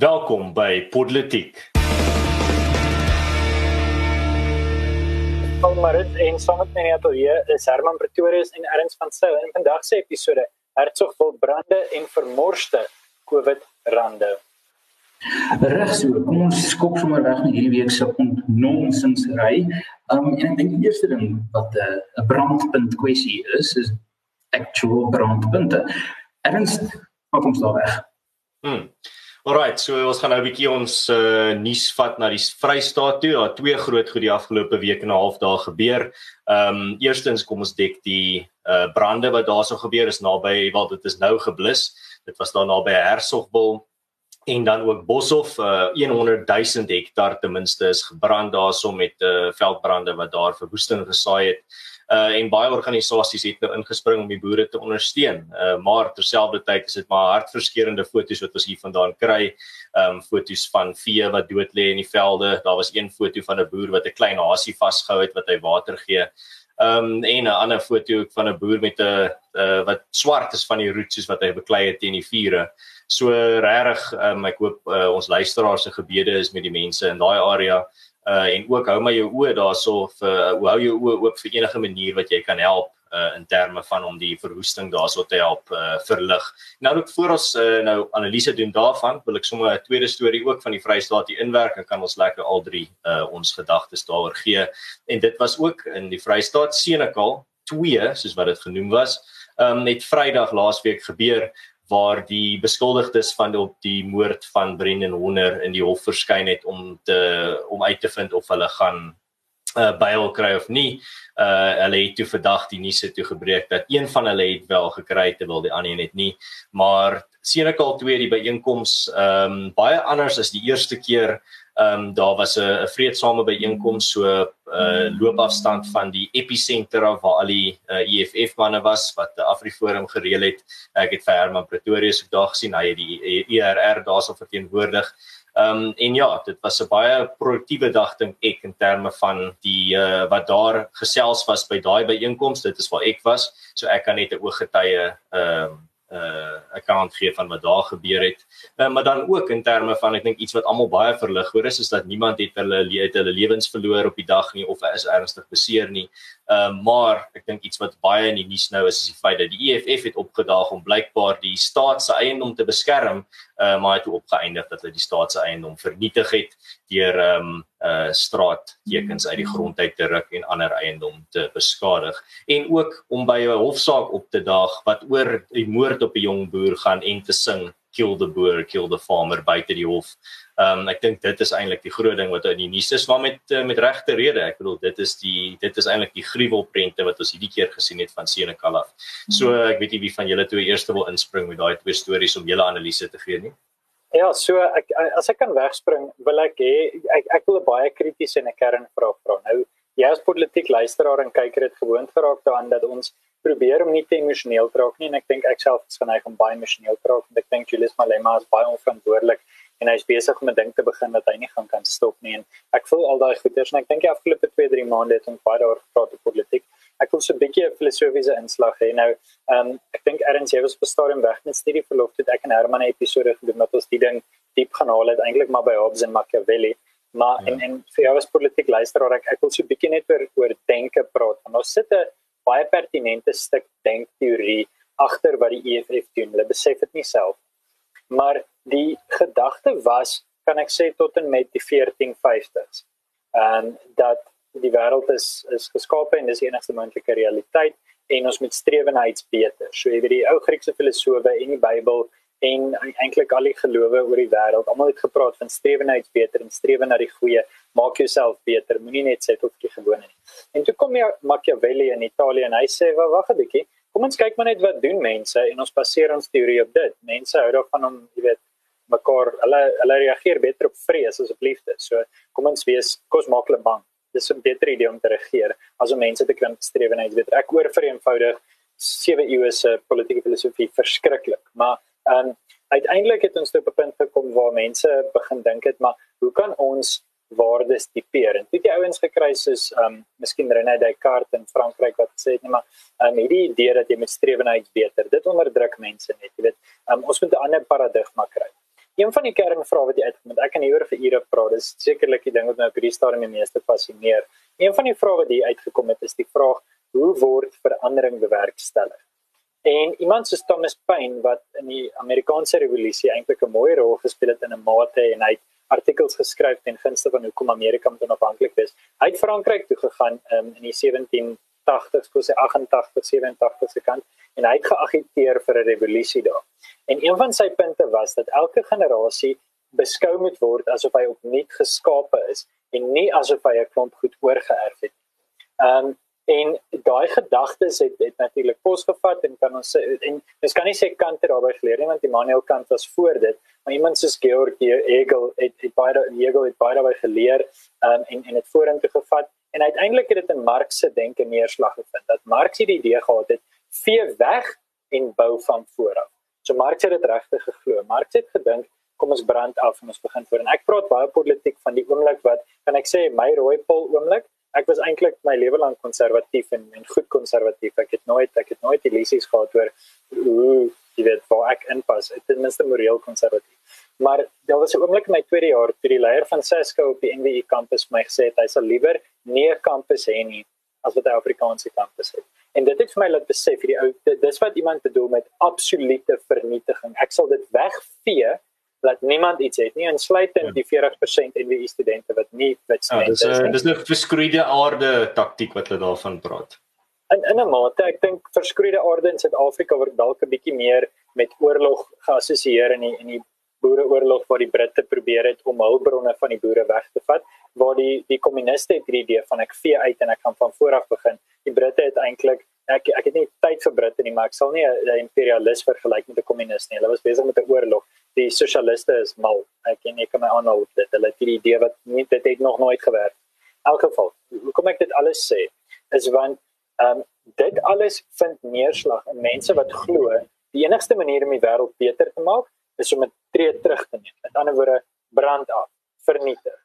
Welkom by Politiek. Almarit en saam met my net hier is Herman Pretorius en Erns van Sail en vandag se episode Hertsog vol brande en vermorste COVID rande. Reg so, kom ons skop sommer weg na hierdie week se ontnonsinsry. Um en ek dink die eerste ding wat 'n uh, 'n brandpunt kwessie is, is actual brandpunte. Erns, wat kom daar weg? Hmm. Alrite, so ons gaan nou 'n bietjie ons uh, nuus vat na die Vrystaat toe. Daar twee groot goed die afgelope week en 'n half daar gebeur. Ehm um, eerstens kom ons dek die uh, brande wat daarso gebeur is naby waar dit is nou geblus. Dit was daar naby Hersogbul en dan ook Boshoff uh, 100 000 hektaar ten minste is gebrand daarso met uh, veldbrande wat daar verwoesting gesaai het uh en baie organisasies het nou ingespring om die boere te ondersteun. Uh maar terselfdertyd is dit maar hartverskeurende foto's wat ons hier vandaan kry. Um foto's van vee wat dood lê in die velde. Daar was een foto van 'n boer wat 'n klein hasie vasgehou het wat hy water gee. Um en 'n ander foto van 'n boer met 'n uh, wat swart is van die roet soos wat hy beklei het teen die vure. So regtig um ek hoop uh, ons luisteraars se gebede is met die mense in daai area uh en ook hou my jou oë daarso vir uh, hou jou oë oop vir enige manier wat jy kan help uh in terme van om die verwoesting daarso te help uh verlig. Nou ook voor ons uh, nou analise doen daarvan, wil ek sommer 'n tweede storie ook van die Vrystaat hier inwerk en kan ons lekker al drie uh ons gedagtes daaroor gee. En dit was ook in die Vrystaat Senekal 2 soos wat dit genoem was. Um net Vrydag laasweek gebeur waar die beskuldigdes van op die moord van Brendan Horner in die hof verskyn het om te om uit te vind of hulle gaan uh, bail kry of nie. Uh hulle het toe vandag die nuus toe gebreek dat een van hulle het wel gekry terwyl die ander een het nie. Maar Senekal 2 die byeenkoms ehm um, baie anders as die eerste keer Ehm um, daar was 'n vreedsame byeenkoms so 'n uh, loopafstand van die episenter af waar al die uh, EFF manne was wat die Afriforum gereël het. Ek het vir Herman Pretorius op daag gesien hy het die ERR daarso verteenwoordig. Ehm um, en ja, dit was 'n baie produktiewe dag dink ek in terme van die uh, wat daar gesels was by daai byeenkoms. Dit is waar ek was, so ek kan net 'n ooggetuie ehm um, uh account gee van wat daar gebeur het. Uh, maar dan ook in terme van ek dink iets wat almal baie verlig hoor is is dat niemand het hulle het hulle lewens verloor op die dag nie of is ernstig beseer nie. Uh maar ek dink iets wat baie in die nuus nou is is die feit dat die EFF het opgedaag om blykbaar die staat se eiendom te beskerm, uh maar het opgeëindig dat hulle die staat se eiendom vernietig het deur um uh straattekens uit die grond uit te ruk en ander eiendom te beskadig en ook om by 'n hofsaak op te daag wat oor die moord op 'n jong boer gaan en te sing kill the boer kill the farmer buite die hof. Ehm um, ek dink dit is eintlik die groot ding wat in die nuus is maar met uh, met regte rede. Ek bedoel dit is die dit is eintlik die gruwelprente wat ons hierdie keer gesien het van Senekal. So ek weet nie wie van julle twee eerste wil inspring met daai twee stories om julle analise te gee nie. Ja, so ek as ek kan wegspring, wil ek hê ek ek wil 'n baie kritiese en 'n kernvraag vra. Nou, jy as politiek luisteraar en kyker het gewoond geraak daaraan dat ons probeer om nie te emosioneel te raak nie en ek dink ek self is geneig om baie emosioneel te raak. Ek dink Julius Malema is baie onverantwoordelik en hy's besig om 'n ding te begin wat hy nie gaan kan stop nie en ek voel al daai goeters en ek dink die afgelope 2-3 maande het ons baie daaroor gepraat oor politiek ek wil so 'n bietjie 'n filosofiese inslag hê. Nou, ehm um, ek dink Erns jy was op 'n stadium weg met studie verlof het ek en Herman 'n episode gedoen wat ons die ding diep gaan haal het eintlik maar by Hobbes en Machiavelli. Maar ja. en en vir jou as politiek luisteraar ek ek wil so 'n bietjie net oor oor denke praat. Want ons sit 'n baie pertinente stuk denkteorie agter wat die EFF doen. Hulle besef dit nie self. Maar die gedagte was kan ek sê tot en met die 1450s. En dat die wêreld is is geskape en dis die enigste moontlike realiteit en ons moet streef na iets beter. So jy weet die ou Griekse filosowe en die Bybel en eintlik al die gelowe oor die wêreld, almal het gepraat van streef na iets beter en streef na die goeie, maak jouself beter, moenie net sê tot jy gewone nie. En toe kom jy Machiavelli in Italië en hy sê, "Wag 'n bietjie, kom ons kyk maar net wat doen mense en ons baseer ons teorie op dit. Mense hou daarvan om, jy weet, mekaar hulle hulle reageer beter op vrees as op liefde. So kom ons wees kos maak hulle bang. Dis 'n beter idee om te regeer as om mense te krimp streef en weet ek oor vir eenvoudig sewe eeue se politieke filosofie verskriklik maar um, uiteindelik het ons op 'n punt gekom waar mense begin dink het maar hoe kan ons waardes tipeer en dit die ouens gekry soos um miskien René Descartes in Frankryk wat sê net maar um hierdie idee dat jy met iets beter dit onderdruk mense net. Jy weet um, ons moet 'n ander paradigma kry een van die kernvrae wat jy uitkom met ek kan hieroor vir ure praat dis sekerlik die ding wat my op hierdie stadium die meeste fascineer. Een van die vrae wat hier uitgekom het is die vraag hoe word verandering bewerkstellig? En iemand soos Thomas Paine wat in die Amerikaanse revolusie eintlik 'n mooi rol gespeel het in 'n mate en hy het artikels geskryf ten gunste van hoekom Amerika moet onafhanklik wees hy het Frankryk toe gegaan um, in die 1780s kos hy 88 87 se kant en hy het geagiteer vir 'n revolusie daar En een van sy punte was dat elke generasie beskou moet word asof hy opnuut geskape is en nie asof hy 'n klomp goed oorgeerf het. Um en daai gedagtes het het natuurlik posgevat en kan ons en ons kan nie sê Kant het daarby geleer nie want Immanuel Kant was voor dit, maar iemand soos Georg Hegel het het baie Hegel het baie daarby geleer um en en dit vorentoe gevat en uiteindelik het dit in Marx se denke neerslag gevind dat Marx die idee gehad het vee weg en bou van voor af. So Marx het dit regtig geglo. Marx het gedink kom ons brand af en ons begin voor. En ek praat baie politiek van die oomblik wat kan ek sê my rooi pol oomblik ek was eintlik my lewe lank konservatief en en goed konservatief. Ek het nooit ek het nooit illusies gehad oor hoe jy weet waar ek inpas. Ek ten minste moreel konservatief. Maar daar was 'n oomblik in my tweede jaar toe die leier van Sesco op die NWI kampus my gesê het hy sal liewer nie 'n kampus hê nie as wat hy Afrikaanse kampus het En dit het vir my laat besef hierdie ou dis wat iemand bedoel met absolute vernietiging. Ek sal dit wegvee dat niemand iets het nie insluitend ja. die 40% NWI studente wat nie wit ja, studente is. Ja, dis 'n dis 'n verskroeide aarde taktik wat hulle daarvan praat. In in 'n mate, ek dink verskroeide aarde in Suid-Afrika word dalk 'n bietjie meer met oorlog geassosieer in die in die boereoorlog waar die Britte probeer het om hulpbronne van die boere weg te vat waar die die kommuniste het hierdie idee van ek vee uit en ek gaan van voor af begin die Britte het eintlik ek ek het nie tyd vir Britte nie, maar ek sal nie 'n imperialis vergelyk met 'n kommunis nie. Hulle was besig met 'n oorlog. Die sosialiste is mal. Ek ken ek kan my aanhou dit. Hulle het hierdie idee wat nie dit het nog nooit gewerk. In elk geval, hoekom ek dit alles sê is want ehm um, dit alles vind neerslag in mense wat glo die enigste manier om die wêreld beter te maak is om 'n tree terug te neem. Met ander woorde, brand af, vernietig.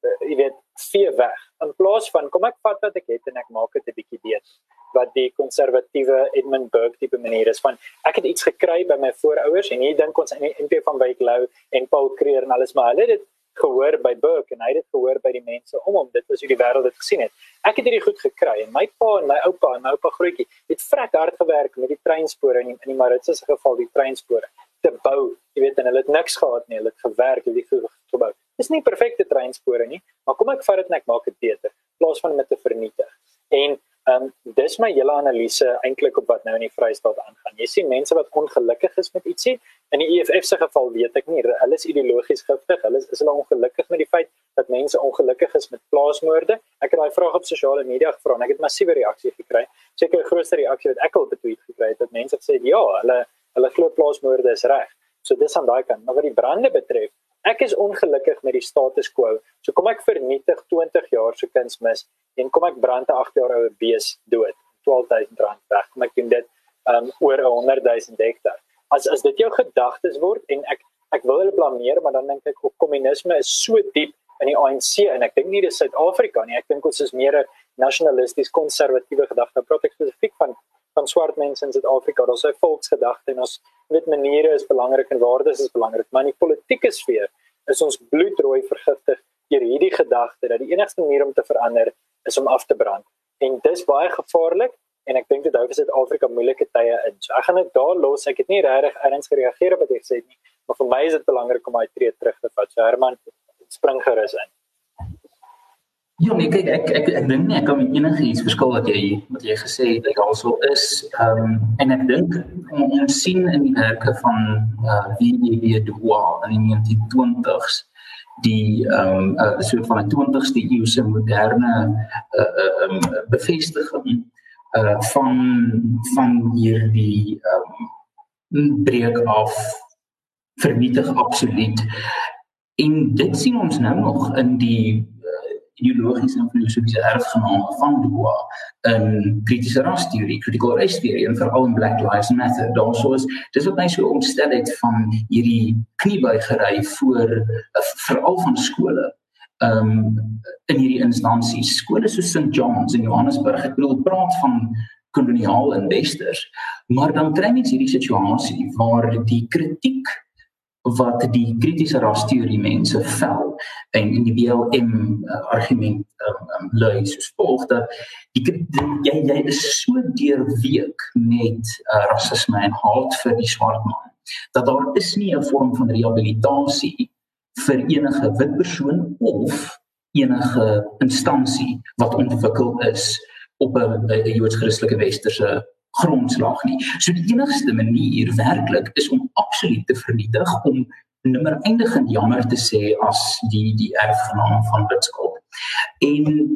Uh, jy weet vee weg. In plaas van kom ek vat wat ek het en ek maak dit 'n bietjie beter. Wat die konservatiewe Edmund Burke tipe manier is van ek het iets gekry by my voorouers en hier dink ons in die NP van Wyk Lou en Paul Creer en alles maar hulle het dit gehoor by Burke en hy het dit gehoor by die mense om hom. Dit was hoe die wêreld dit gesien het. Ek het hierdie goed gekry en my pa en my oupa en my oupa grootjie het vrek hard gewerk met die treinspore in die, in die Maritse se geval die treinspore te bou jy weet en hulle het niks gehad nie hulle het gewerk het die gebou Dis nie perfekte treinspore nie, maar kom ek vat dit en ek maak dit beter plaas van dit te vernietig. En ehm um, dis my hele analise eintlik op wat nou in die Vrystaat aangaan. Jy sien mense wat ongelukkig is met ietsie. In die EFF se geval weet ek nie, hulle is ideologies giftig. Hulle is hulle ongelukkig met die feit dat mense ongelukkig is met plaasmoorde. Ek het daai vraag op sosiale media gevra en ek het massiewe reaksie gekry. Seker die grootste reaksie wat ek al betweet gekry het, dat mense gesê ja, hulle hulle glo plaasmoorde is reg. So dis aan daai kant. Maar wat die brande betref, ek is ongelukkig met die status quo. So kom ek vernietig 20 jaar se kunsmis en kom ek brand 'n 8 jaar oue bees dood. R12000 weg. Kom ek doen dit um oor 'n 100 000 hektaar. As as dit jou gedagtes word en ek ek wil hulle blameer, maar dan dink ek ook kommunisme is so diep in die ANC en ek dink nie dis Suid-Afrika nie. Ek dink ons is meer 'n nasionalisties konservatiewe gedagte. Praat ek spesifiek van van swart mense in Suid-Afrika. Daar's 'n volksgedagte en ons weet maniere is belangrik en waardes is belangrik, maar in die politieke sfeer is ons bloedrooi vergiftig deur hierdie gedagte dat die enigste manier om te verander is om af te brand. En dis baie gevaarlik en ek dink dit hou vir Suid-Afrika moeilike tye in. So ek gaan dit daar los. Ek het nie regtig erns gereageer op wat jy gesê het nie, maar vir my is dit belangrik om daai tree terug te vat. So Herman, spring gerus in. Ja, nee, kyk ek ek ek dink nie ek kan met enige iets verskil wat jy wat gesê het dat also is. Ehm um, en ek dink ons sien in die werke van uh WW Du Bois in die 1920s die ehm um, uh, soort van 'n 20ste eeuse moderne uh ehm um, bevestiging uh van van hierdie ehm um, breek af vernietig absoluut. En dit sien ons nou nog in die ideologiese en filosofiese erfgename van Dubois in kritiese rasteorie, critical race theory en veral in Black Lives Matter. Daarso is dis wat my so ontstel het van hierdie kniebuigery voor uh, veral van skole um in hierdie instansies skole soos St John's in Johannesburg ek bedoel praat van koloniale investors maar dan kry mens hierdie situasie waar die kritiek wat die kritiese ras teorie mense vel. En in die BLM uh, argument um, um, lui soos volg dat die, die jy jy is so deurweek met uh, rasisme en haat vir die swart man dat daar is nie 'n vorm van rehabilitasie vir enige wit persoon of enige instansie wat ontwikkel is op 'n Joods-Christelike westerse grondslag nie. So die enigste manier werklik is om absoluut te vernietig om nimmer eindigend jammer te sê as die die erfgenaam van Witskop. En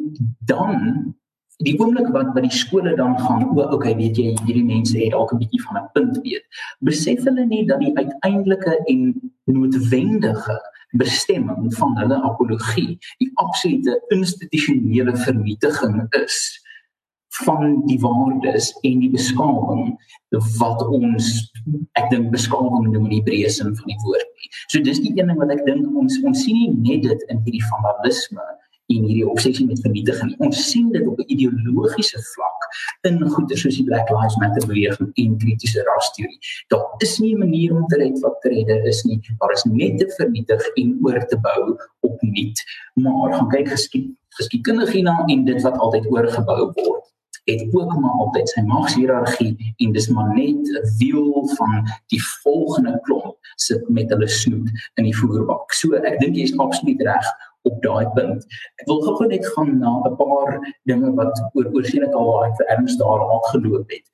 dan die oomblik wat by die skole dan gaan o, okay, weet jy, hierdie mense het dalk 'n bietjie van 'n punt weet. Besef hulle nie dat die uiteindelike en noodwendige bestemming van hulle apologie die absolute institusionele vernietiging is van die waardes en die beskawing wat ons ek dink beskawing noem in die breë sin van die woord nie. So dis die een ding wat ek dink ons ons sien nie net dit in hierdie vandalisme en hierdie obsessie met vernietiging. Ons sien dit op 'n ideologiese vlak in goeie soos die Black Lives Matter beweging en kritiese rasteorie. Daar is nie 'n manier om te red wat te redde is nie. Daar is net te vernietig en oor te bou opnuut. Maar gaan kyk geskied geskiedkundig hierna en dit wat altyd oorgebou word het ook maar altyd sy magshierargie en dis maar net 'n wiel van die volgende klomp sit met hulle snoet in die voerbak. So ek dink jy is absoluut reg op daai punt. Ek wil gou net gaan na 'n paar dinge wat oor oorseenlik al waar ek vir erns daar aangeloop het.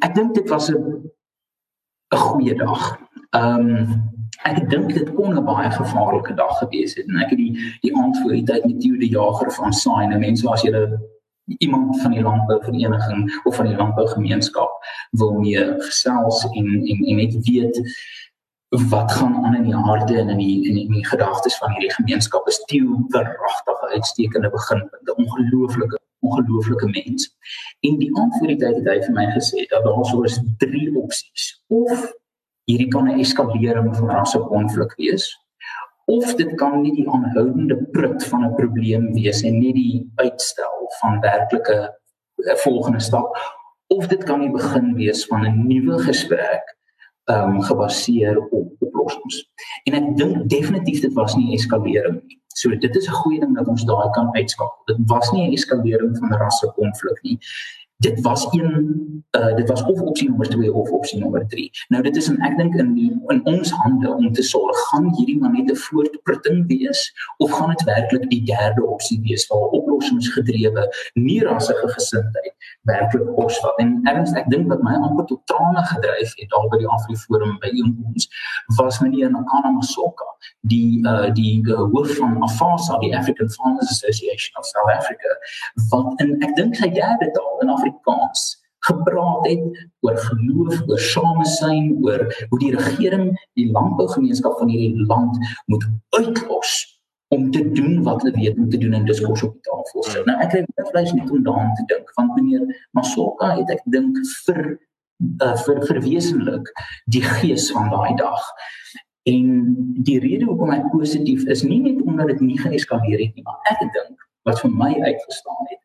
Ek dink dit was 'n 'n goeie dag. Ehm um, ek dink dit kon 'n baie gevaarlike dag gewees het en ek het die die aand voor die tyd met Theo die Jager van Saai en mense as julle iemand van die landbouvereniging of van die landbougemeenskap wil mee gesels en en en net weet wat gaan aan in die harte en in die in die, die gedagtes van hierdie gemeenskap is. Theo verragtige uitstekende beginpunt 'n ongelooflike ongelooflike mens. En die antwoord het hy vir my gesê dat daar sou is drie opsies of hierdie kan 'n eskalering van rasse konflik wees of dit kan nie die aanhoudende prut van 'n probleem wees en nie die uitstel van werklike eh, volgende stap of dit kan die begin wees van 'n nuwe gesprek um gebaseer op oplossings. En ek dink definitief dit was nie eskalering nie. So dit is 'n goeie ding dat ons daai kan uitskakel. Dit was nie 'n eskalering van rasse konflik nie dit was een uh, dit was of opsie nommer 2 of opsie nommer 3. Nou dit is en ek dink in die, in ons hande om te sorg gaan hierdie maar net 'n voortprinting wees of gaan dit werklik die derde opsie wees waar oplossingsgedrewe nie rassige gesindheid werklik kos wat en erns ek dink wat my amper tot trane gedryf het daar by die Afriforum by ons was meneer Nakana Masoka die uh, die uh, hoof van AFASA die African Farmers Association of South Africa wat in ek dink sy derde taal in Afrika Afrikaans gepraat het oor geloof, oor samesyn, oor hoe die regering die landbougemeenskap van hierdie land moet uitlos om te doen wat hulle weet om te doen en diskurs op die tafel sit. Nou ek het vleis net om daaraan te dink want meneer Masoka het ek dink vir uh, vir verwesenlik die gees van daai dag. En die rede hoekom ek positief is nie net omdat dit nie geeskaleer het nie, maar ek dink wat vir my uitgestaan het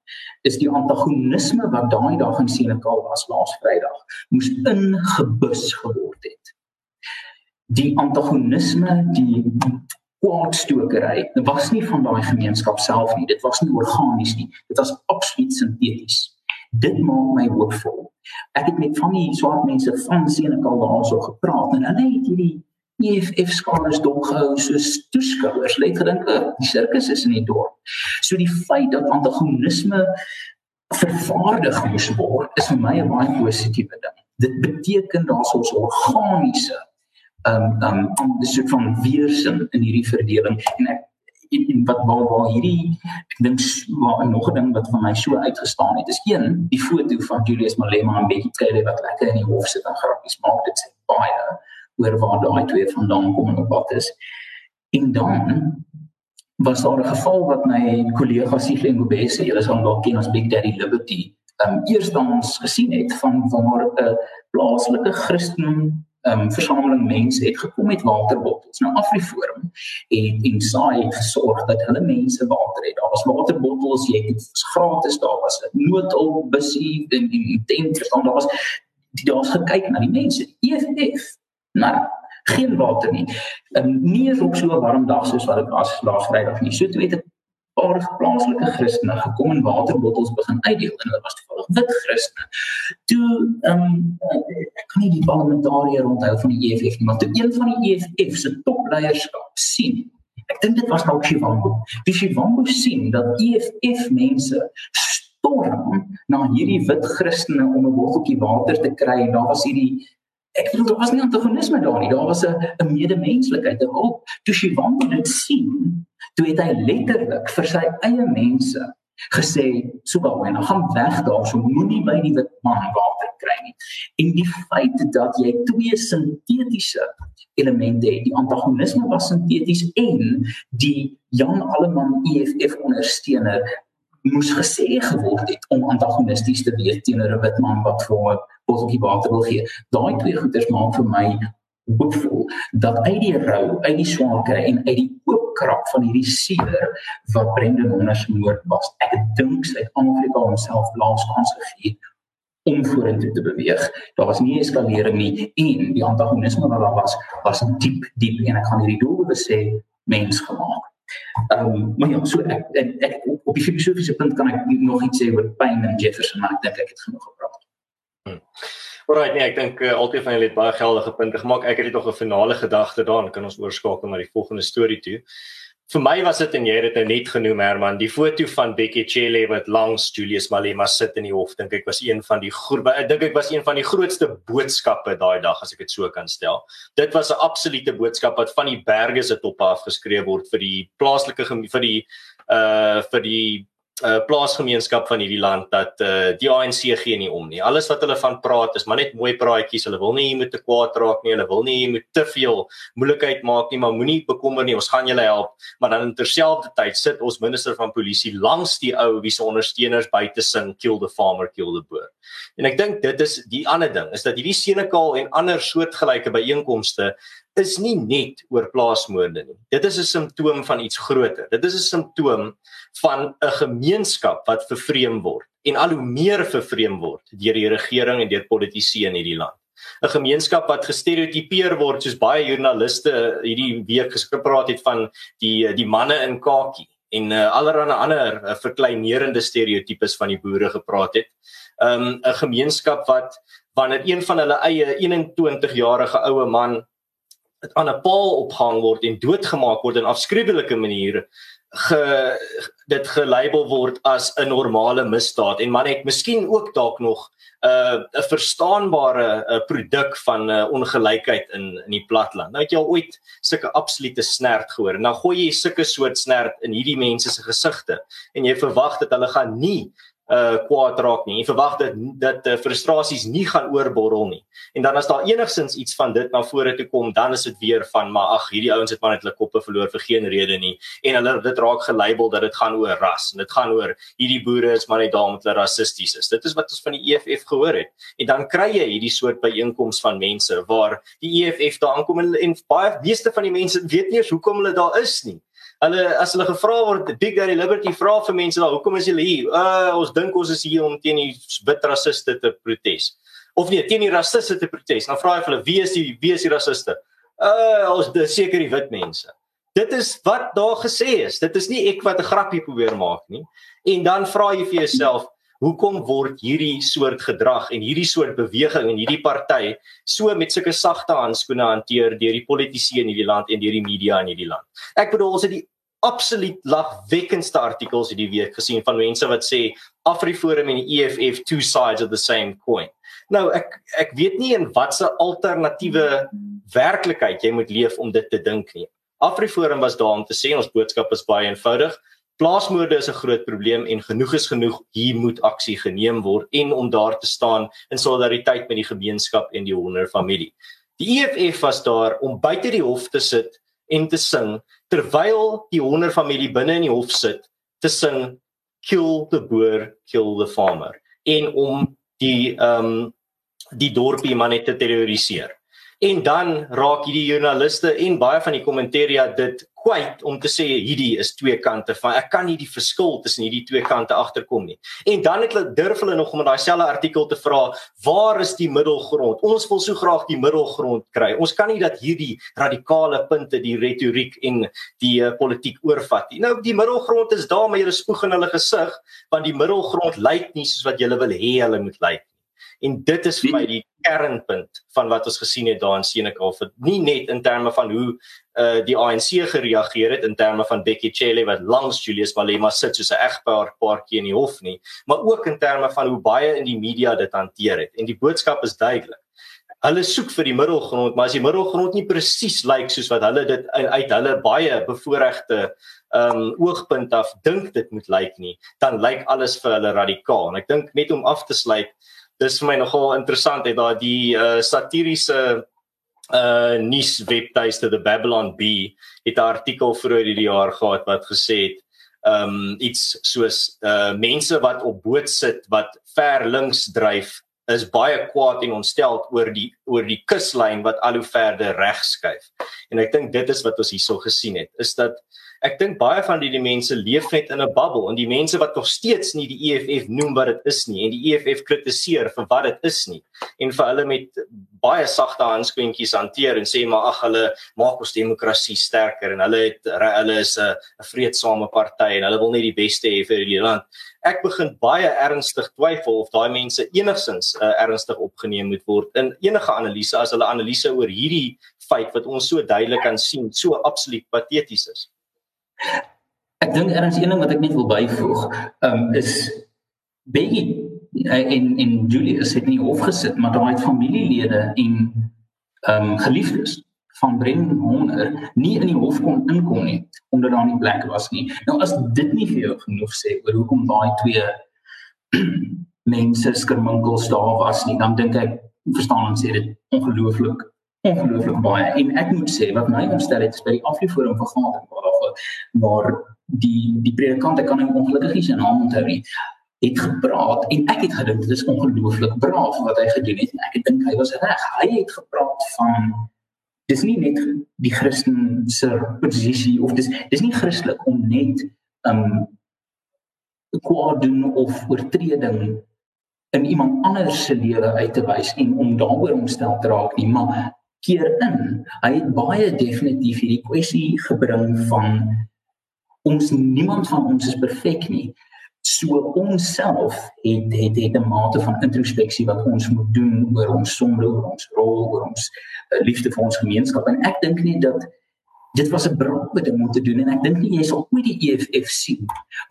is die antagonisme wat daai dag in Senekal was laas Vrydag moes ingebus geword het. Die antagonisme, die kwaadstokery, dit was nie van daai gemeenskap self nie, dit was nie organies nie, dit was absoluut sinteties. Dit maak my hoopvol. Ek het met van die swart mense van Senekal daarso gepraat en hulle het hierdie EFF skalers dopgehou soos toeskouers. Hulle het gedink die sirkus is in die dorp. So die feit dat antagonisme vervaardig moes word, is vir my 'n baie positiewe ding. Dit beteken daar's ons organiese ehm um, ehm um, 'n soort van weerstand in hierdie verdeling en ek en, en wat waar waar hierdie ek dink maar nog 'n ding wat vir my so uitgestaan het is een die foto van Julius Malema en Betty Cele wat lekker in die hof sit en grappies maak dit sê baie oor waar daai twee vandaan kom en op pad is. En dan was daar 'n geval wat my kollega Sihle Ngobese, julle sal dalk ken as Big Daddy Liberty, um eerstens gesien het van waar 'n plaaslike Christen um versameling mense het gekom met waterbottels. Nou Afriforum het en saai het gesorg dat hulle mense water het. Daar was waterbottels, jy het gratis, daar was 'n noodhulp busie en en tent verstaan daar was die daar's gekyk na die mense. EFF Nou, Geen water nie. Um, nie eens op so 'n warm dag soos wat dit was laas Vrydag nie. So toe het 'n paar plaaslike Christene gekom en waterbottels begin uitdeel en hulle was toevallig wit Christene. Toe ehm um, ek kan nie die parlementariër onthou van die EFF nie, maar toe een van die EFF se topleierskap sien Ek dink dit was dalk Shivambo. Die Shivambo sien dat EFF mense storm na hierdie wit Christene om 'n botteltjie water te kry en daar was hierdie ek bedoel daar was nie antagonisme daar nie. Daar was 'n medemenslikheid, 'n hulp. Toe Shivambo dit sien, toe het hy letterlik vir sy eie mense gesê so gou en gaan weg daar so moenie by die wit man water kry nie. En die feit dat jy twee sintetiese elemente het, die antagonisme was sinteties en die Jan Alleman EFF ondersteuner moes gesê geword het om antagonisties te wees teenoor 'n wit man wat vir 'n botteltjie water wil gee. Daai twee goeders maak vir my hoopvol dat uit die rou, uit die swaarkry en uit die oopkrap van hierdie seer wat Brendan Honners moord was, ek dink Suid-Afrika homself laas kans gegee om vorentoe te beweeg. Daar was nie eskalering nie en die antagonisme wat daar was, was diep diep en ek gaan hierdie doel sê mens gemaak. Ehm um, maar ja, so ek, ek, ek op die filosofiese punt kan ek nog iets sê oor Payne en Jefferson, maar ek dink ek het genoeg gepraat. Hmm. Alright, nee, ek dink uh, altyd van julle het baie geldige punte gemaak. Ek het net nog 'n finale gedagte daarin. Kan ons oorskakel na die volgende storie toe? Vir my was dit en jy het dit nou net genoem Herman, die foto van Becky Cele wat langs Julius Malema sit in die hof, dink ek was een van die ek dink ek was een van die grootste boodskappe daai dag as ek dit so kan stel. Dit was 'n absolute boodskap wat van die berge se toppe af geskryf word vir die plaaslike vir die uh vir die uh, plaasgemeenskap van hierdie land dat uh, die ANC gee nie om nie. Alles wat hulle van praat is maar net mooi praatjies. Hulle wil nie jy moet te kwaad raak nie. Hulle wil nie jy moet te veel moeilikheid maak nie, maar moenie bekommer nie. Ons gaan julle help. Maar dan terselfdertyd sit ons minister van polisie langs die ou wie se ondersteuners buite sing kill the farmer, kill the boer. En ek dink dit is die ander ding is dat hierdie Senekal en ander soortgelyke byeenkomste is nie net oor plaasmoorde nie. Dit is 'n simptoom van iets groter. Dit is 'n simptoom van 'n gemeenskap wat vervreem word en al hoe meer vervreem word deur die regering en deur politici in hierdie land. 'n Gemeenskap wat gestereotipeer word soos baie joernaliste hierdie week gespreek het van die die manne in kakie en uh, allerlei ander uh, verkleinerende stereotypes van die boere gepraat het. 'n um, 'n gemeenskap wat wanneer een van hulle eie 21 jarige oue man aan 'n paal ophang word en doodgemaak word in afskriwelike maniere ge dit gelabel word as 'n normale misdaad en man het miskien ook dalk nog 'n uh, 'n verstaanbare uh, produk van uh, ongelykheid in in die platland. Nou het jy al ooit sulke absolute snert gehoor. Nou gooi jy sulke soort snert in hierdie mense se gesigte en jy verwag dat hulle gaan nie uh kwaad raak nie. Jy verwag dat dat uh, frustrasies nie gaan oorborrel nie. En dan as daar enigsins iets van dit na vore toe kom, dan is dit weer van maar ag, hierdie ouens het maar net hulle koppe verloor vir geen rede nie. En hulle dit raak gelabel dat dit gaan oor ras en dit gaan oor hierdie boere is maar net daar omdat hulle rassisties is. Dit is wat ons van die EFF gehoor het. En dan kry jy hierdie soort byeenkomste van mense waar die EFF daar aankom en, en baie meeste van die mense weet nie eens hoekom hulle daar is nie. Hulle as hulle gevra word Big Daddy Liberty vra vir mense daar hoekom is julle hier? Uh ons dink ons is hier om teen die wit rassiste te protes. Of nee, teen die rassiste te protes. Dan vra hy vir hulle wie is die wie is die rassiste? Uh ons dis seker die wit mense. Dit is wat daar gesê is. Dit is nie ek wat 'n grappie probeer maak nie. En dan vra jy vir jouself Hoekom word hierdie soort gedrag en hierdie soort beweging en hierdie party so met sulke sagte handskoene hanteer deur die politici in hierdie land en deur die media in hierdie land? Ek bedoel ons het die absoluut lagwekkendste artikels hierdie week gesien van mense wat sê AfriForum en die EFF two sides of the same coin. Nou ek ek weet nie in watter alternatiewe werklikheid jy moet leef om dit te dink nie. AfriForum was daar om te sê ons boodskap is baie eenvoudig. Plaasmoorde is 'n groot probleem en genoeg is genoeg. Hier moet aksie geneem word en om daar te staan in solidariteit met die gemeenskap en die honder familie. Die EFF was daar om buite die hof te sit en te sing terwyl die honder familie binne in die hof sit te sing kill the boer, kill the farmer en om die ehm um, die dorpie manne te terroriseer. En dan raak hierdie joernaliste en baie van die kommenteria dit kwyt om te sê hierdie is twee kante van ek kan nie die verskil tussen hierdie twee kante agterkom nie. En dan het hulle durf hulle nog om in daai selfde artikel te vra, waar is die middelgrond? Ons wil so graag die middelgrond kry. Ons kan nie dat hierdie radikale punte die retoriek en die uh, politiek oorvat nie. Nou die middelgrond is daar maar jy spoeg in hulle gesig want die middelgrond lyk nie soos wat jy wil hê hulle moet lyk en dit is vir my die kernpunt van wat ons gesien het daar in Senekal vir nie net in terme van hoe uh die ANC gereageer het in terme van Becky Cele wat langs Julius Malema sit soos 'n egpaar paartjie in die hof nie maar ook in terme van hoe baie in die media dit hanteer het. En die boodskap is duidelik. Hulle soek vir die middelgrond maar as die middelgrond nie presies lyk soos wat hulle dit uit hulle baie bevoorregte um oogpunt af dink dit moet lyk nie dan lyk alles vir hulle radikaal. En ek dink net om af te sluit dis vir my nogal interessant het daar die uh, satiriese uh nuus webtuiste the Babylon Bee het 'n artikel vroeër hierdie jaar gehad wat gesê het um iets soos uh mense wat op boot sit wat ver links dryf is baie kwaad en ontstel oor die oor die kuslyn wat al hoe verder reg skuif. En ek dink dit is wat ons hierso gesien het, is dat ek dink baie van die, die mense leef net in 'n bubble en die mense wat nog steeds nie die EFF noem wat dit is nie en die EFF kritiseer vir wat dit is nie en vir hulle met baie sagte handskoentjies hanteer en sê maar ag hulle maak ons demokrasie sterker en hulle het hulle is 'n vredesame party en hulle wil net die beste hê vir die land. Ek begin baie ernstig twyfel of daai mense enigsins uh, ernstig opgeneem moet word in enige analise as hulle analise oor hierdie feit wat ons so duidelik kan sien so absoluut pateties is. Ek dink erns een ding wat ek net wil byvoeg, um, is eh, en en Julius het nie hof gesit, maar daai familielede en ehm um, geliefdes van Bren Honger nie in die hof kon inkom nie omdat daar nie plek was nie. Nou as dit nie vir jou genoeg sê oor hoekom daai twee mense skerminkels daar was nie, dan dink ek verstaan ons sê dit ongelooflik ongelooflik baie. En ek moet sê wat my ontstel het by die aflooforum vergadering waar daar waar die die predikant ek kan hom ongelukkig nie sy naam onthou nie het gepraat en ek het gedink dit is ongelooflik braaf wat hy gedoen het en ek het dink hy was reg. Hy het gepraat van dis nie net die Christen se posisie of dis dis nie Christelik om net um kwaad doen of oortreding in iemand anders se lewe uit te wys en om daaroor omstel te raak nie maar keer in. Hy het baie definitief hierdie kwessie gebring van ons niemand van ons is perfek nie. So ons self het het het 'n mate van introspeksie wat ons moet doen oor ons sonde, oor ons rol, oor ons uh, liefde vir ons gemeenskap en ek dink nie dat dit was 'n braaie ding om te doen en ek dink nie jy sal ooit die EFF sien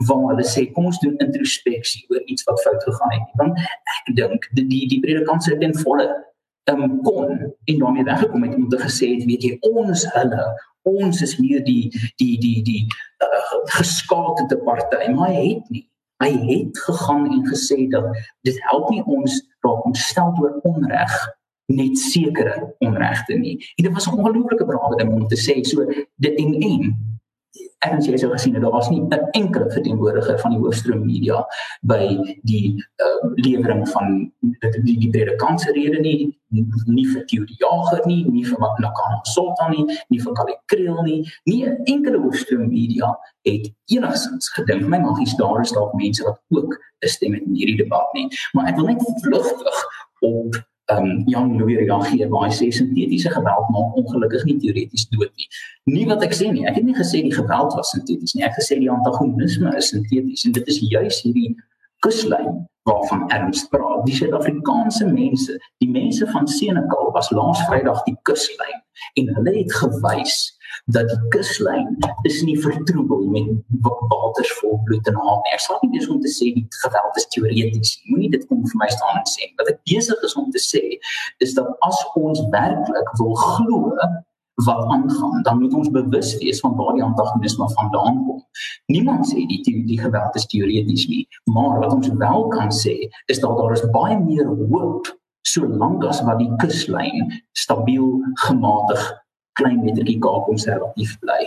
waar hulle sê kom ons doen introspeksie oor iets wat fout gegaan het want ek dink die die, predikant sê ten volle um, kon en daarmee weggekom het om te gesê het weet jy ons hulle ons is hier die die die die uh, geskaakte party maar hy het nie. Hy het gegaan en gesê dat dit help nie ons raak ontstel oor onreg net sekere onregte nie. En dit was 'n ongelooflike brawe ding om te sê so dit en en en jy sou gesien het daar was nie 'n enkele verteenwoordiger van die hoofstroom media by die uh, lewering van die die, die predikantse rede nie nie vir Theo Jager nie nie vir Nakana Sultan nie nie vir Kali Kriel nie nie 'n enkele hoofstroom media het enigsins gedink my magies daar is dalk mense wat ook 'n stem het in hierdie debat nie. Maar ek wil net vlugtig op um Jan Louis reageer waar hy sê sintetiese geweld maak ongelukkig nie teoreties dood nie. Nie wat ek sê nie. Ek het nie gesê die geweld was sinteties nie. Ek gesê die antagonisme is sinteties en dit is juis hierdie kuslyn waarvan Ernst praat. Die Suid-Afrikaanse mense, die mense van Senekal was laas Vrydag die kuslyn en hulle het gewys dat die kuslyn is nie vertroebel met waters vol bloed en haat nie. Ek sal nie dis om te sê die geweld is teoreties. Moenie dit kom vir my staan en sê. Wat ek besig is om te sê is dat as ons werklik wil glo wat aangaan, dan moet ons bewus wees van waar die antagonisme vandaan kom. Niemand sê die die geweld is teoreties nie, maar wat ons wel kan sê is dat daar is baie meer hoop solank as wat die kuslyn stabiel gematig klein metertjie Kaap konservatief bly.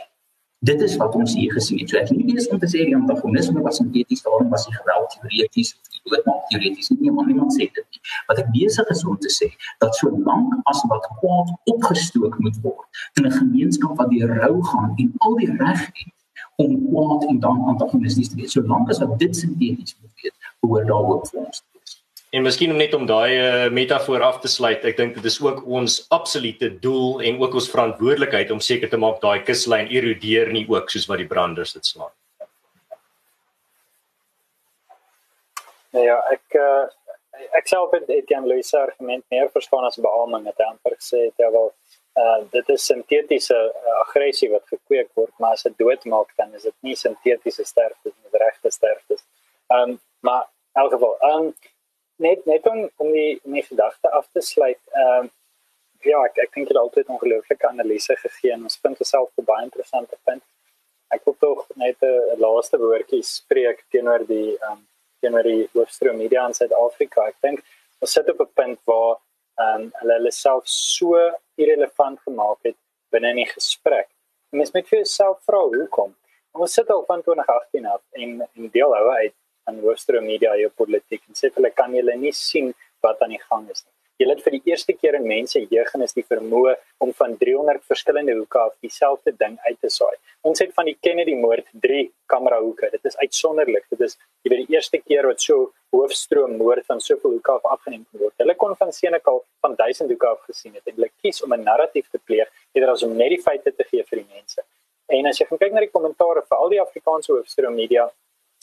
Dit is wat ons hier gesien het. So ek nie eens om te sê die antagonisme was sinteties, daarom was die geweld teoreties of die dood maak teoreties nie, maar niemand sê dit. Wat ek besig is om te sê, dat solank as wat kwaad opgestook moet word in 'n gemeenskap wat deur rou gaan en al die reg het om kwaad en dan antagonisties te wees, solank as wat dit sinteties moet wees, behoort daar ook vir ons En miskien om net om daai uh, metafoor af te sluit, ek dink dit is ook ons absolute doel en ook ons verantwoordelikheid om seker te maak daai kuslyn erodeer nie ook soos wat die branders dit slaan. Ja, ek uh, ek self het Etienne Louis se argument meer verstaan as beaming het amper gesê het ja wel uh, dit is sintetiese uh, aggressie wat gekweek word maar as dit doodmaak dan is dit nie sintetiese sterfte nie, dit regte sterfte. Ehm um, maar in elk geval, ehm um, net net om om die my gedagte af te sluit. Ehm um, ja, ek ek dink dit altyd ongelooflike analise gegee en ons vind dit self baie interessant te vind. Ek wil tog net 'n laaste woordjie spreek teenoor die ehm um, teenoor die hoofstroom media in Suid-Afrika. Ek dink ons sit op 'n punt waar ehm um, hulle hulle self so irrelevant gemaak het binne 'n gesprek. Mens moet vir jouself vra hoekom. Ons sit al van 2018 af en en deel hou uit aan hoofstroom media jou politiek en sê hulle kan julle nie sien wat aan die gang is nie. Julle het vir die eerste keer in mense jeugennis die vermoë om van 300 verskillende hoeke af dieselfde ding uit te saai. Ons het van die Kennedy moord 3 kamera hoeke. Dit is uitsonderlik. Dit is jy weet die eerste keer wat so hoofstroom moord van soveel hoeke af afgeneem word. Hulle kon van Senekal van 1000 hoeke af gesien het hulle kies om 'n narratief te pleeg eerder as om net die feite te gee vir die mense. En as jy kyk na die kommentaare vir al die Afrikaanse hoofstroom media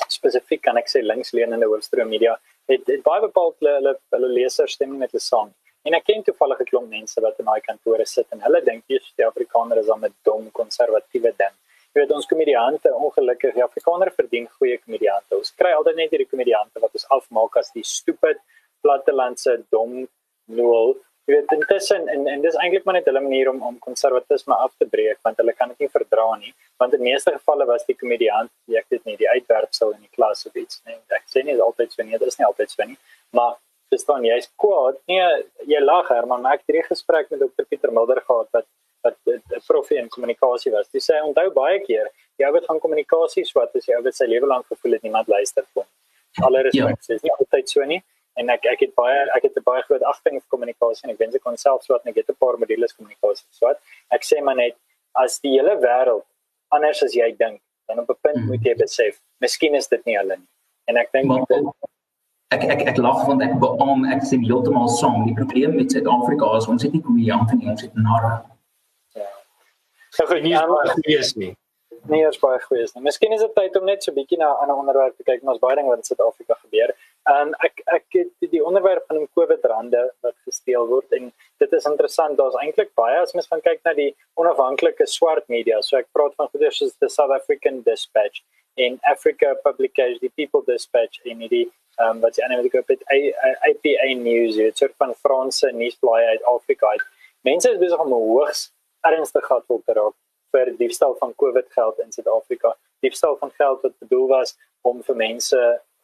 spesifiek kan ek sê linksleunende hoofstroom media het, het baie bepaal hulle hulle, hulle lesers stem met hulle saam. En ek ken toevallig 'n klomp mense wat in daai kantore sit en hulle dink jy die Afrikaner is 'n dom konservatiewe ding. Jy weet ons komediante, ongelukkig, die Afrikaner verdien goeie komediante. Ons kry altyd net hierdie komediante wat ons afmaak as die stupid plattelandse dom nul jy weet intussen en en dis eintlik maar net hulle manier om om konservatisme af te breek want hulle kan dit nie verdra nie want in meeste gevalle was die komediant jy ek dit nie die uitwerpsel in die klas of iets nee ek sê nie altyd so nie dit is nie altyd so nie maar verstaan jy is kwaad nee jy lag her maar ek het 'n gesprek met dokter Pieter Mulder gehad wat wat 'n profie in kommunikasie was hy sê onthou baie keer jy het van kommunikasie swat as jy oor sy lewe lank gevoel het niemand luister kom alle respek ja. is nie altyd so nie en ek ek het baie ek het 'n baie groot agting vir kommunikasie en ek wens ek kon self swat en ek het 'n paar modules kommunikasie swat. Ek sê maar net as die hele wêreld anders as jy dink, dan op 'n punt mm. moet jy besef, miskien is dit nie hulle nie. En ek dink ek ek ek lag want ek beam ek sien heeltemal saam. Die probleem met Suid-Afrika is ons het nie komediante nie, ons het narre. Ja. Ek gou nie eens nie. Nee, is baie goed. Miskien is dit tyd om net so 'n bietjie na 'n ander onderwerp te kyk, maar ons baie ding wat in Suid-Afrika gebeur. En um, ek ek het die onderwerp van COVID rande wat gesteel word en dit is interessant. Daar's eintlik baie as mens van kyk na die onafhanklike swart media. So ek praat van goeie soos the South African Dispatch in Africa Publication, die People Dispatch en die ehm um, wat jy aanneem ek het APA News, dit soort van Franse nuusblaai uit Afrika. Mense is besig om hoogs ernstig gehad te raak vir diefstal van COVID geld in Suid-Afrika. Diefstal van geld wat bedoel was om vir mense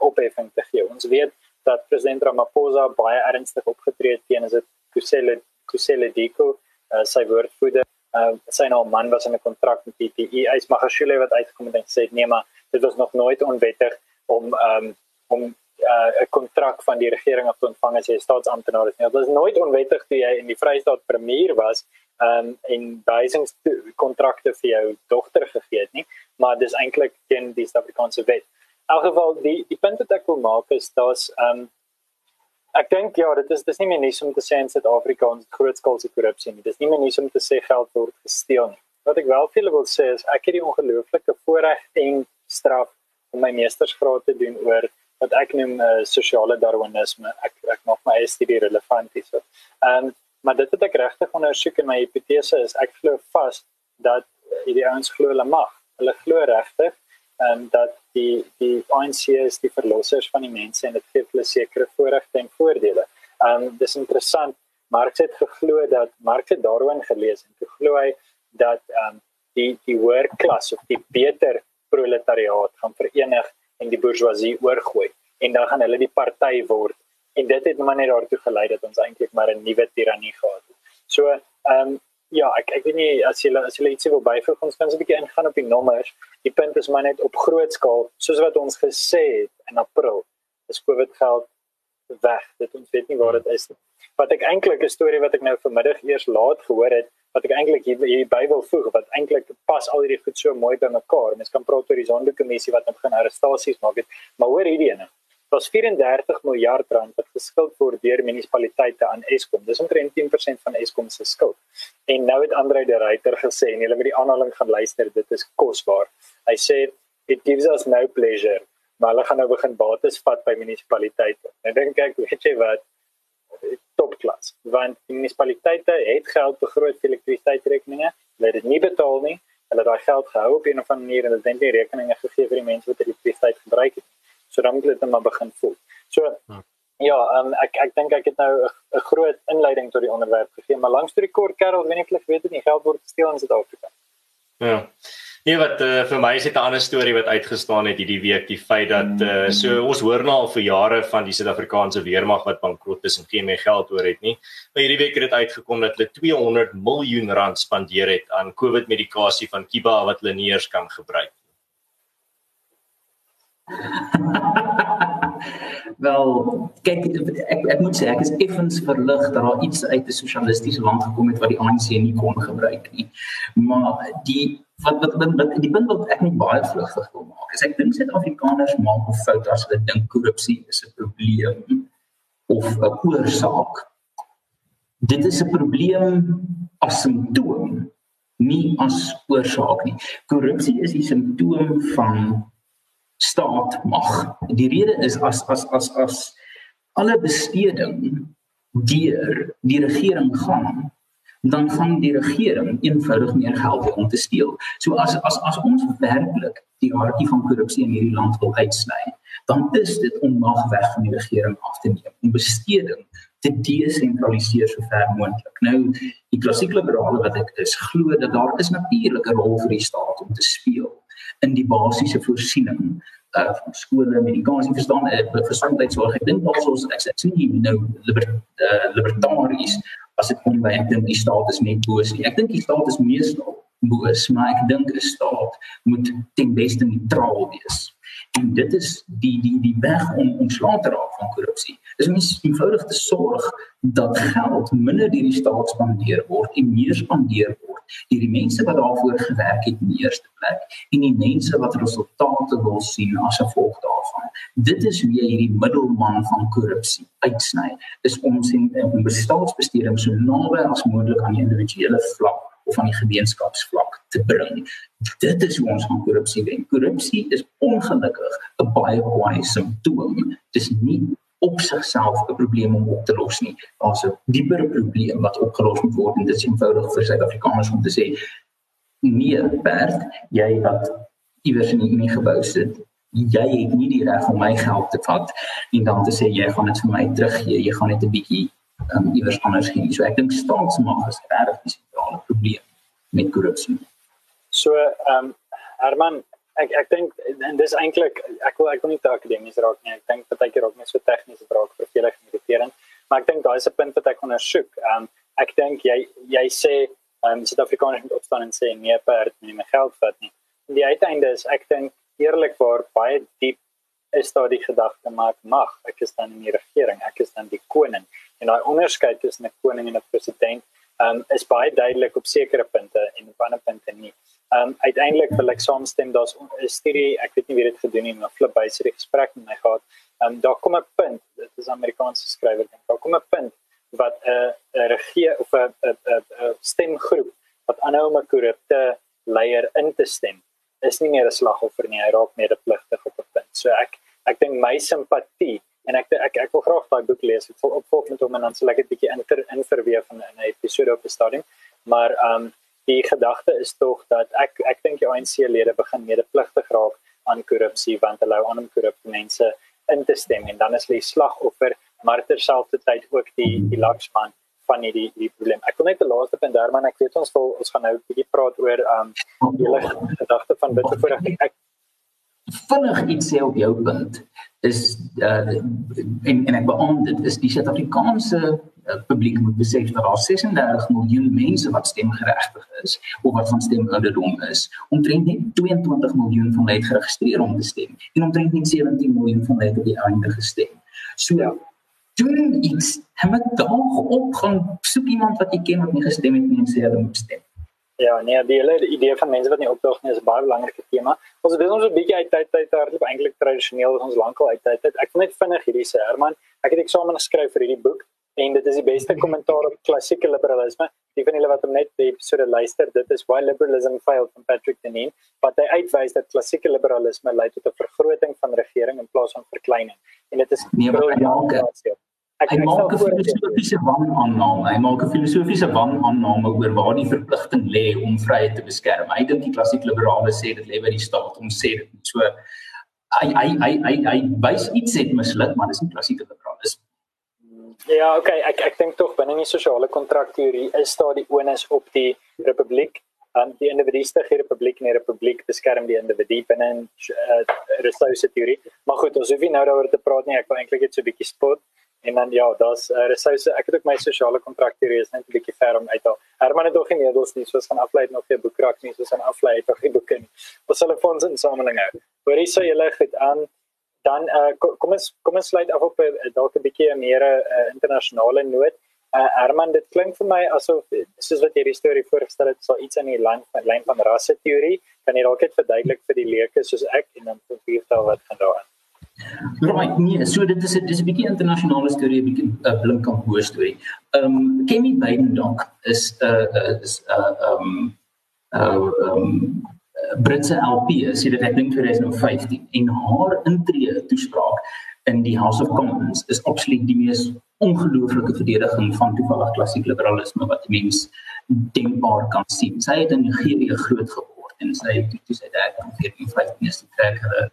opheffing te gee. Ons weet dat president Ramaphosa baie ernstig opgetree het teen as dit Kusele Kusele Diko, uh, sy woordvoerder, uh, sy nou man was in 'n kontrak met PPE. Hy's Magashule wat uitgekom het en gesê nee, maar dit was nog nooit onwettig om um, om uh, 'n kontrak van die regering af te ontvang as jy 'n staatsamptenaar is. Dit was nooit onwettig toe jy in die Vrystaat premier was um, en duisends kontrakte vir jou dogter gegee het nie, maar dis eintlik teen die Suid-Afrikaanse wet elk geval die die punt wat ek wil maak is daar's um ek dink ja dit is dis nie meer nuus om te sê in Suid-Afrika ons grootskaalse korrupsie nie. Dis nie meer nuus om te sê geld word gesteel nie. Wat ek wel julle wil sê is ek het die ongelooflike voorreg en straf om my meestersgraad te doen oor wat ek noem uh, sosiale darwinisme. Ek ek maak my studie relevant hier so um maar dit wat ek regtig ondersoek in my hipotese is ek glo vas dat uh, die ouens glo hulle mag. Hulle glo regtig um, dat die die ANC is die verlossers van die mense en dit gee hulle sekere voorregte en voordele. Um dis interessant. Marx het geglo dat Marx het Darwin gelees en geglo hy dat um die die hoër klas of die beter proletariaat gaan verenig en die bourgeoisie oorgooi en dan gaan hulle die party word en dit het maar net daartoe gelei dat ons eintlik maar 'n nuwe tirannie gehad het. So, ehm um, ja, ek ek weet nie as jy as jy ietsie wil byvoeg, ons kan 'n bietjie ingaan op die nommers. Die punt is maar net op groot skaal, soos wat ons gesê het in April, is COVID geld weg. Dit ons weet nie waar dit is nie. Wat ek eintlik 'n storie wat ek nou vanmiddag eers laat gehoor het, wat ek eintlik hier hier by wil voeg wat eintlik pas al hierdie goed so mooi bymekaar. Mens kan praat oor die sondekommissie wat begin arrestasies maak het, maar hoor hierdie ene. Was 34 miljard rand wat geskuld word deur munisipaliteite aan Eskom. Dis omtrent 10% van Eskom se skuld. En nou het Andre de Ruyter gesê en jy moet die aanhaling gaan luister, dit is kosbaar. Hy sê it gives us no pleasure maar hulle gaan nou begin bates vat by munisipaliteite. En dink ek weet jy wat topklas want munisipaliteite het geld vir groot elektrisiteitsrekeninge, hulle het dit nie betaal nie. Hulle het daai geld gehou op een of ander manier en hulle het net nie rekeninge gegee vir die mense wat elektrisiteit gebruik het. So dan moet hulle net maar begin voel. So hmm. ja, um, ek ek dink ek het nou 'n groot inleiding tot die onderwerp gegee, maar langs toe die kort kerel, weet nie of jy weet dit nie geld word gesteel in Suid-Afrika. Ja. Nee wat uh, vir my is dit 'n ander storie wat uitgestaan het hierdie week die feit dat uh, so ons hoor nou al vir jare van die Suid-Afrikaanse weermag wat bankrot is en geen meer geld oor het nie. Maar hierdie week het dit uitgekom dat hulle 200 miljoen rand spandeer het aan COVID-medikasie van Kiba wat hulle nie eers kan gebruik. Wel, kyk ek ek moet sê ek is effens verlig dat daar iets uit 'n sosialistiese land gekom het wat die ANC nie kon gebruik nie. Maar die wat wat wat, wat die punt wat ek net baie vlugtig wil maak is ek dink Suid-Afrikaners maak 'n fout as hulle dink korrupsie is 'n probleem of 'n oorsaak. Dit is 'n probleem as simptoom, nie as oorsaak nie. Korrupsie is die simptoom van staat mag. Die rede is as as as as alle besteding deur die regering gaan dan gaan die regering eenvoudig meer geld hê om te steel. So as as as ons werklik die hartjie van korrupsie in hierdie land wil uitsny, dan is dit om mag weg van die regering af te neem om besteding te desentraliseer so ver moontlik. Nou die klassieke liberale wat ek is, glo dat daar is natuurlik 'n rol vir die staat om te speel in die basiese voorsiening uh skole medikasie verstaan uh, gesondheidsorg ek dink also ek sê nie nou liber, uh, libertaries as dit kom by ek dink die staat is net boos nie ek dink die staat is meestal boos maar ek dink 'n staat moet ten beste neutraal wees en dit is die die die weg om ontslae te raak van korrupsie. Dis om eenvoudig te sorg dat geld minder deur die staat spandeer word en meer spandeer word deur die mense wat daarvoor gewerk het in die eerste plek en die mense wat resultate wil sien as gevolg daarvan. Dit is hoe jy hierdie middelman van korrupsie uitsny. Dis om sien om bestaansbesteding so naby as moontlik aan die individuele vlak of aan die gemeenskapsvlak te bring. Dit is hoe ons van korrupsie wen. Korrupsie is ongelukkig 'n baie baie simptoom. Dit is nie op sigself 'n probleem om op te los nie. Daar's 'n dieper probleem wat opgelos moet word en dit is eenvoudig vir Suid-Afrikaners om te sê nee, Bert, jy wat iewers in die gebou sit, jy het nie die reg om my geld te vat en dan te sê jy gaan dit vir my teruggee. Jy gaan net 'n bietjie um, iewers anders gee. So ek dink staatsmag is regtig die sentrale probleem met korrupsie. So ehm um, Herman, ek ek dink en dis eintlik ek wil ek wil nie te akademies raak nie. Ek dink partykeer ook net so tegnies raak vir vele irriterend, maar ek dink daai is 'n punt wat ek ondersoek. Ehm um, ek dink jy jy sê ehm um, Suid-Afrikaners moet opstaan en sê nee, per nie meer geld vat nie. En die uiteinde is ek dink eerlikwaar baie diep is daar die gedagte maar mag ek is dan in die regering ek is dan die koning en daai onderskeid tussen 'n koning en 'n president um, is baie duidelik op sekere punte en op ander punte nie. Um uiteindelik wil ek saamstem daar's 'n studie, ek weet nie wie dit gedoen het nie, maar flip byse die gesprek met my gehad. Um daar kom 'n punt, dit is Amerikaanse skrywer dink. Daar kom 'n punt wat 'n 'n regie of 'n 'n 'n stemgroep wat aanhou om 'n korrupte leier in te stem, is nie meer 'n slagoffer nie, hy raak medepligtig op 'n punt. So ek ek dink my simpatie en ek ek ek wil graag daai boek lees. Ek wil opvolg met hom en dan sal ek 'n bietjie inter in verweef in 'n episode op die stadium. Maar ehm um, die gedagte is tog dat ek ek dink die ANC lede begin medepligtig raak aan korrupsie want hulle hou aan om korrupte mense in te stem en dan is hulle slagoffer maar terselfdertyd ook die die laksman van hierdie die probleem. Ek wil net 'n laaste punt daar maar ek weet ons wil ons gaan nou 'n bietjie praat oor um, die gedagte van witte voorreg. Ek vinnig iets sê op jou punt is uh, en en ek beamoen dit is die Suid-Afrikaanse uh, publiek moet besef dat daar 36 miljoen mense wat stemgeregtig is of wat van stemouderdom is omtrent net 22 miljoen van hulle het geregistreer om te stem en omtrent net 17 miljoen van hulle het op die einde gestem. So doen iets. Hem daag op gaan soek iemand wat jy ken wat nie gestem het nie en sê hulle moet stem. Ja, nee, die hele idee van mense wat nie opdaag nie is 'n baie belangrike tema. Ons wil ons 'n bietjie uit tyd uit hardloop eintlik tradisioneel ons lankal uit tyd uit. Ek wil net vinnig hierdie sê Herman, ek het eksamen geskryf vir hierdie boek en dit is die beste kommentaar op klassieke liberalisme. Die van julle wat hom net die episode luister, dit is Why Liberalism Failed van Patrick Deneen, wat hy uitwys dat klassieke liberalisme lei tot 'n vergroting van regering in plaas van verkleining. En dit is nee, briljant. Ek hy maak 'n filosofiese wanaanname. Hy maak 'n filosofiese wanaanname oor waar die verpligting lê om vryheid te beskerm. Hy dink die klassieke liberale sê dit lê by die staat om sê dit. So hy hy hy hy hy wys iets het misluk, maar dis nie klassieke liberalisme. Ja, okay, ek ek dink tog binne die sosiale kontrakteorie is daar die onus op die republiek aan um, die individuele republiek en die republiek beskerm die individu binne 'n uh, Rousseau se teorie. Maar goed, ons hoef nie nou daaroor te praat nie. Ek wil eintlik net so 'n bietjie spot. En dan ja, daar's uh, resouse ek het ook my sosiale kontrak hier is net 'n bietjie ver om uit te. Herman het ook nie medels nie, soos van aflei nog vir boekrak nie, soos aan aflei het ook nie boeke nie. Wat hulle fonds insameling hou. Hoor jy sê julle goed aan dan uh, kom ons kom ons sluit af op uh, dalk 'n bietjie meer 'n uh, internasionale noot. Uh, Herman, dit klink vir my asof soos wat jy die storie voorgestel het, sal iets aan die lyn van lyn van rasse teorie kan jy dalk net verduidelik vir die leuke soos ek en dan vir wie wat gaan daaraan. Right, nee, so dit is 'n dis 'n bietjie internasionale storie, 'n bietjie 'n uh, blink kan hoor storie. Ehm um, Kemi Beidendonk is 'n uh, uh, is 'n uh, ehm um, uh, um, Britse LP, sê dit ek dink 2015 en haar intree toespraak in die House of Commons is absoluut die mees ongelooflike verdediging van toevallig klassiek liberalisme wat mens denkbaar kan sien. Sy het in Nigerië groot geword en sy het toe sy daar in 2015 is trek hulle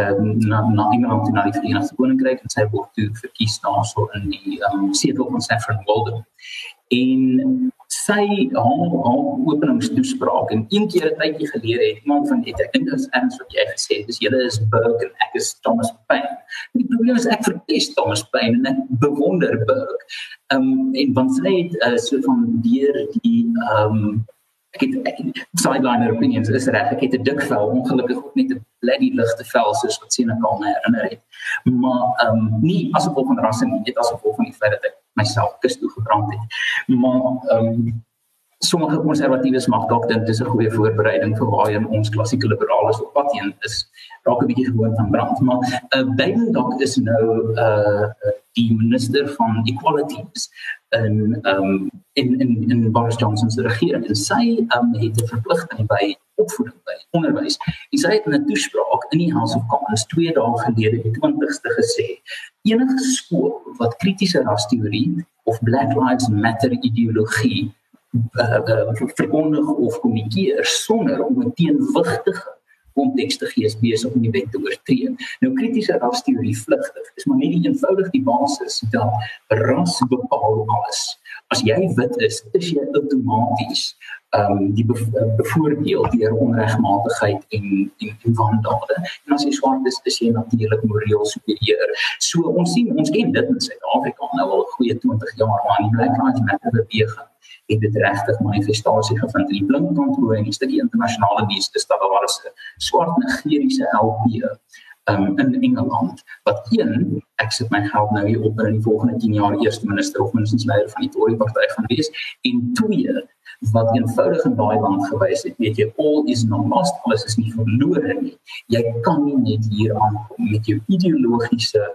um, na na Engeland na die Verenigde Koninkryk en sy word toe verkies daarso in die um, setel van Saffron Walden. En sy haar openingstoespraak en een keer 'n tydjie gelede het iemand van dit ek dink dit is erns wat jy gesê het dis julle is Burke en ek is Thomas Paine. Die probleem is ek verkies Thomas Paine en ek bewonder Burke. Ehm um, en want sy het uh, so van deur die ehm um, ek het sideliner opinions is reg. Ek het 'n dik vel ongelukkig ook net 'n bloody ligte vel soos wat sien ek al my herinner het. Maar ehm um, nie as gevolg van rasse nie net as gevolg van die feit dat ek myself kus toe gebrand het. Maar ehm um, sommige konservatiewes mag dalk dink dis 'n goeie voorbereiding vir waarheen ons klassieke liberales op pad heen is raak 'n bietjie gewoon van brand maar uh, Biden dalk is nou uh die minister van equalities in um in in in Boris Johnson se regering en sy um het 'n verpligting by opvoeding by onderwys. En sy het in 'n toespraak in die House of Commons 2 dae gelede die 20ste gesê: enige skool wat kritiese rasteorie of Black Lives Matter ideologie uh, verkondig of kommunikeer sonder om 'n teenwigtige konteks te gee besig om die wet te oortree. Nou kritiese rasteorie vlugtig is maar net die eenvoudig die basis dat ras bepaal alles. As jy wit is, is jy outomaties ehm um, die bevoordeel deur onregmatigheid en en en wandade. En as jy swart is, is jy natuurlik moreel superieur. So ons sien ons ken dit in Suid-Afrika nou al 'n goeie 20 jaar maar die Black Lives Matter beweging het dit regtig manifestasie gevind in die Blinkdom hoe en 'n stukkie internasionale nuus is dat daar was 'n swart Nigeriese LP um, in Engeland. Wat een ek sit my geld nou hier op in die volgende 10 jaar eerste minister of minstens leier van die Tory party gaan wees. En twee wat eenvoudig in daai land gewys het weet jy all is not lost alles is nie verlore nie. Jy kan nie net hier aankom met jou ideologiese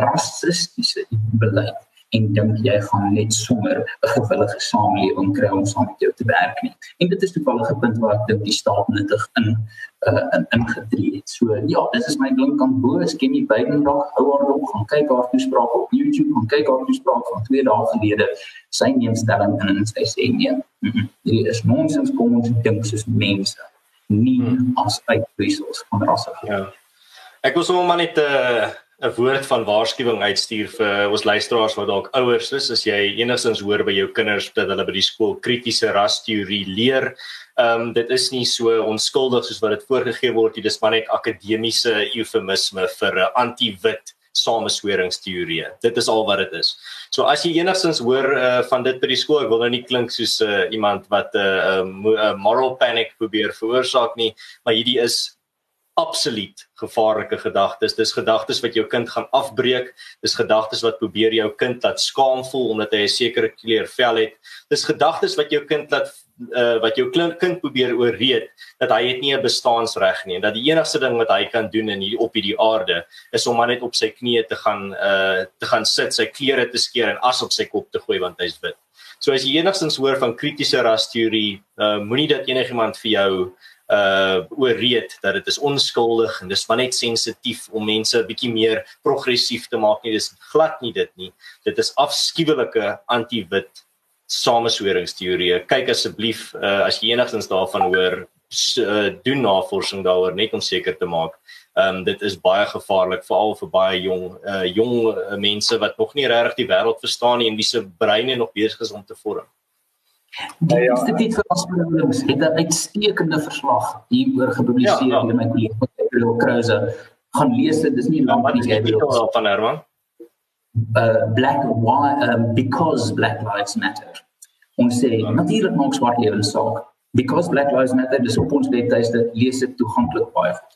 rassistiese beleid en dink jy gaan net sommer 'n gewillige samelewing kry om saam met jou te werk nie. En dit is toevallig 'n punt waar ek dink die staat nuttig in uh in ingetree het. So ja, dit is my blink aan bo, ek ken nie beide nog hou haar nog gaan kyk haar toespraak op YouTube, gaan kyk haar toespraak van 2 dae gelede. Sy neemstelling in en sy sê nee. Dit is nonsens kom ons dink soos mense nie hmm. as uitwissels van rasse. Ja. Ek was sommer net 'n uh 'n woord van waarskuwing uitstuur vir ons luisteraars wat dalk ouers is as jy enigstens hoor by jou kinders dat hulle by die skool kritiese rasteorie leer. Ehm um, dit is nie so onskuldig soos wat dit voorgegee word nie. Dis maar net akademiese eufemisme vir 'n anti-wit samesweringsteorie. Dit is al wat dit is. So as jy enigstens hoor uh, van dit by die skool, ek wil nou nie klink soos uh, iemand wat 'n uh, uh, moral panic probeer veroorsaak nie, maar hierdie is absoluut gevaarlike gedagtes. Dis gedagtes wat jou kind gaan afbreek. Dis gedagtes wat probeer jou kind laat skaam voel omdat hy 'n sekere kleur vel het. Dis gedagtes wat jou kind laat uh, wat jou kind probeer ooreed dat hy het nie 'n bestaansreg nie en dat die enigste ding wat hy kan doen in hier op hierdie aarde is om maar net op sy knieë te gaan uh te gaan sit, sy klere te skeer en as op sy kop te gooi want hy's wit. So as jy enigstens hoor van kritiese rasteorie, uh moenie dat enigiemand vir jou uh ooreed dat dit is onskuldig en dis maar net sensitief om mense 'n bietjie meer progressief te maak nie. Dis glad nie dit nie. Dit is afskuwelike anti-wit samesweringsteorieë. Kyk asseblief uh, as jy enigstens daarvan hoor uh, doen navorsing daaroor net om seker te maak. Ehm um, dit is baie gevaarlik veral vir baie jong uh, jong uh, mense wat nog nie regtig die wêreld verstaan nie en wie se breine nog besig is om te vorm Die ja, Instituut vir Afspelings het 'n uitstekende verslag hieroor gepubliseer ja, ja. deur my kollega Gabriel Krause. Gaan lees dit, dis nie lank nie, Gabriel van Herman. Uh Black why um, because Black Lives Matter. Ons sê ja. natuurlik maak swart lewens saak. Because Black Lives Matter, dis op ons webtuiste, lees dit toeganklik baie goed.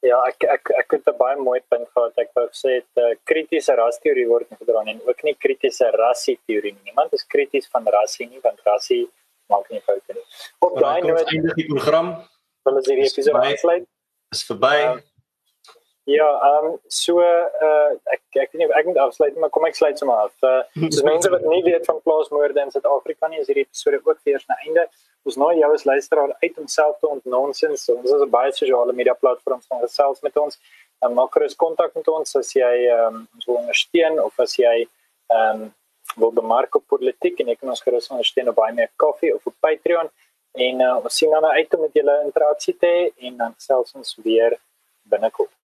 Ja, ek ek ek het 'n baie mooi punt gehad. Ek wou sê dit 'n uh, kritiese rasteorie word gedra en ook nie kritiese rassie teorie nie. Niemand is krities van rassie nie, want rassie maak nie foute nie. Op daai nou eindig die program. Wil ons hierdie episode afsluit? Is verby. Uh, ja, ehm um, so uh ek ek weet nie ek moet afsluit maar kom ek sluit sommer af. Uh so mense wat nie weet van plaasmoorde in Suid-Afrika nie, is hierdie episode ook weer na einde ons nou jou as luisteraar uit homself te ontnonsens. So, ons is 'n baie sosiale media platform van gesels met ons. En maak gerus kontak met ons as jy ehm um, wil ondersteun of as jy ehm um, wil bemark op politiek en ek kan ons gerus ondersteun op baie meer koffie of op Patreon en uh, ons sien dan uit om met julle interaksie te hê en dan selfs ons weer binnekort.